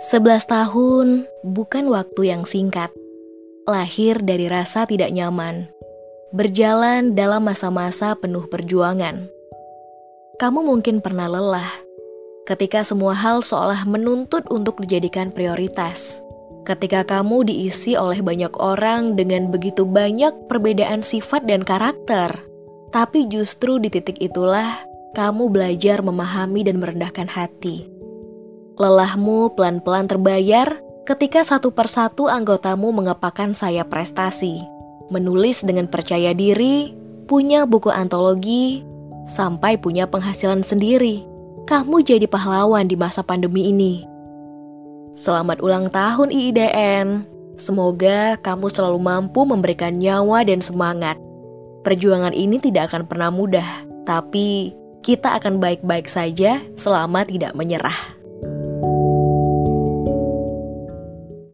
11 tahun bukan waktu yang singkat. Lahir dari rasa tidak nyaman. Berjalan dalam masa-masa penuh perjuangan. Kamu mungkin pernah lelah ketika semua hal seolah menuntut untuk dijadikan prioritas. Ketika kamu diisi oleh banyak orang dengan begitu banyak perbedaan sifat dan karakter. Tapi justru di titik itulah kamu belajar memahami dan merendahkan hati Lelahmu pelan-pelan terbayar ketika satu persatu anggotamu mengepakan sayap prestasi, menulis dengan percaya diri, punya buku antologi, sampai punya penghasilan sendiri. Kamu jadi pahlawan di masa pandemi ini. Selamat ulang tahun IIDN. Semoga kamu selalu mampu memberikan nyawa dan semangat. Perjuangan ini tidak akan pernah mudah, tapi kita akan baik-baik saja selama tidak menyerah.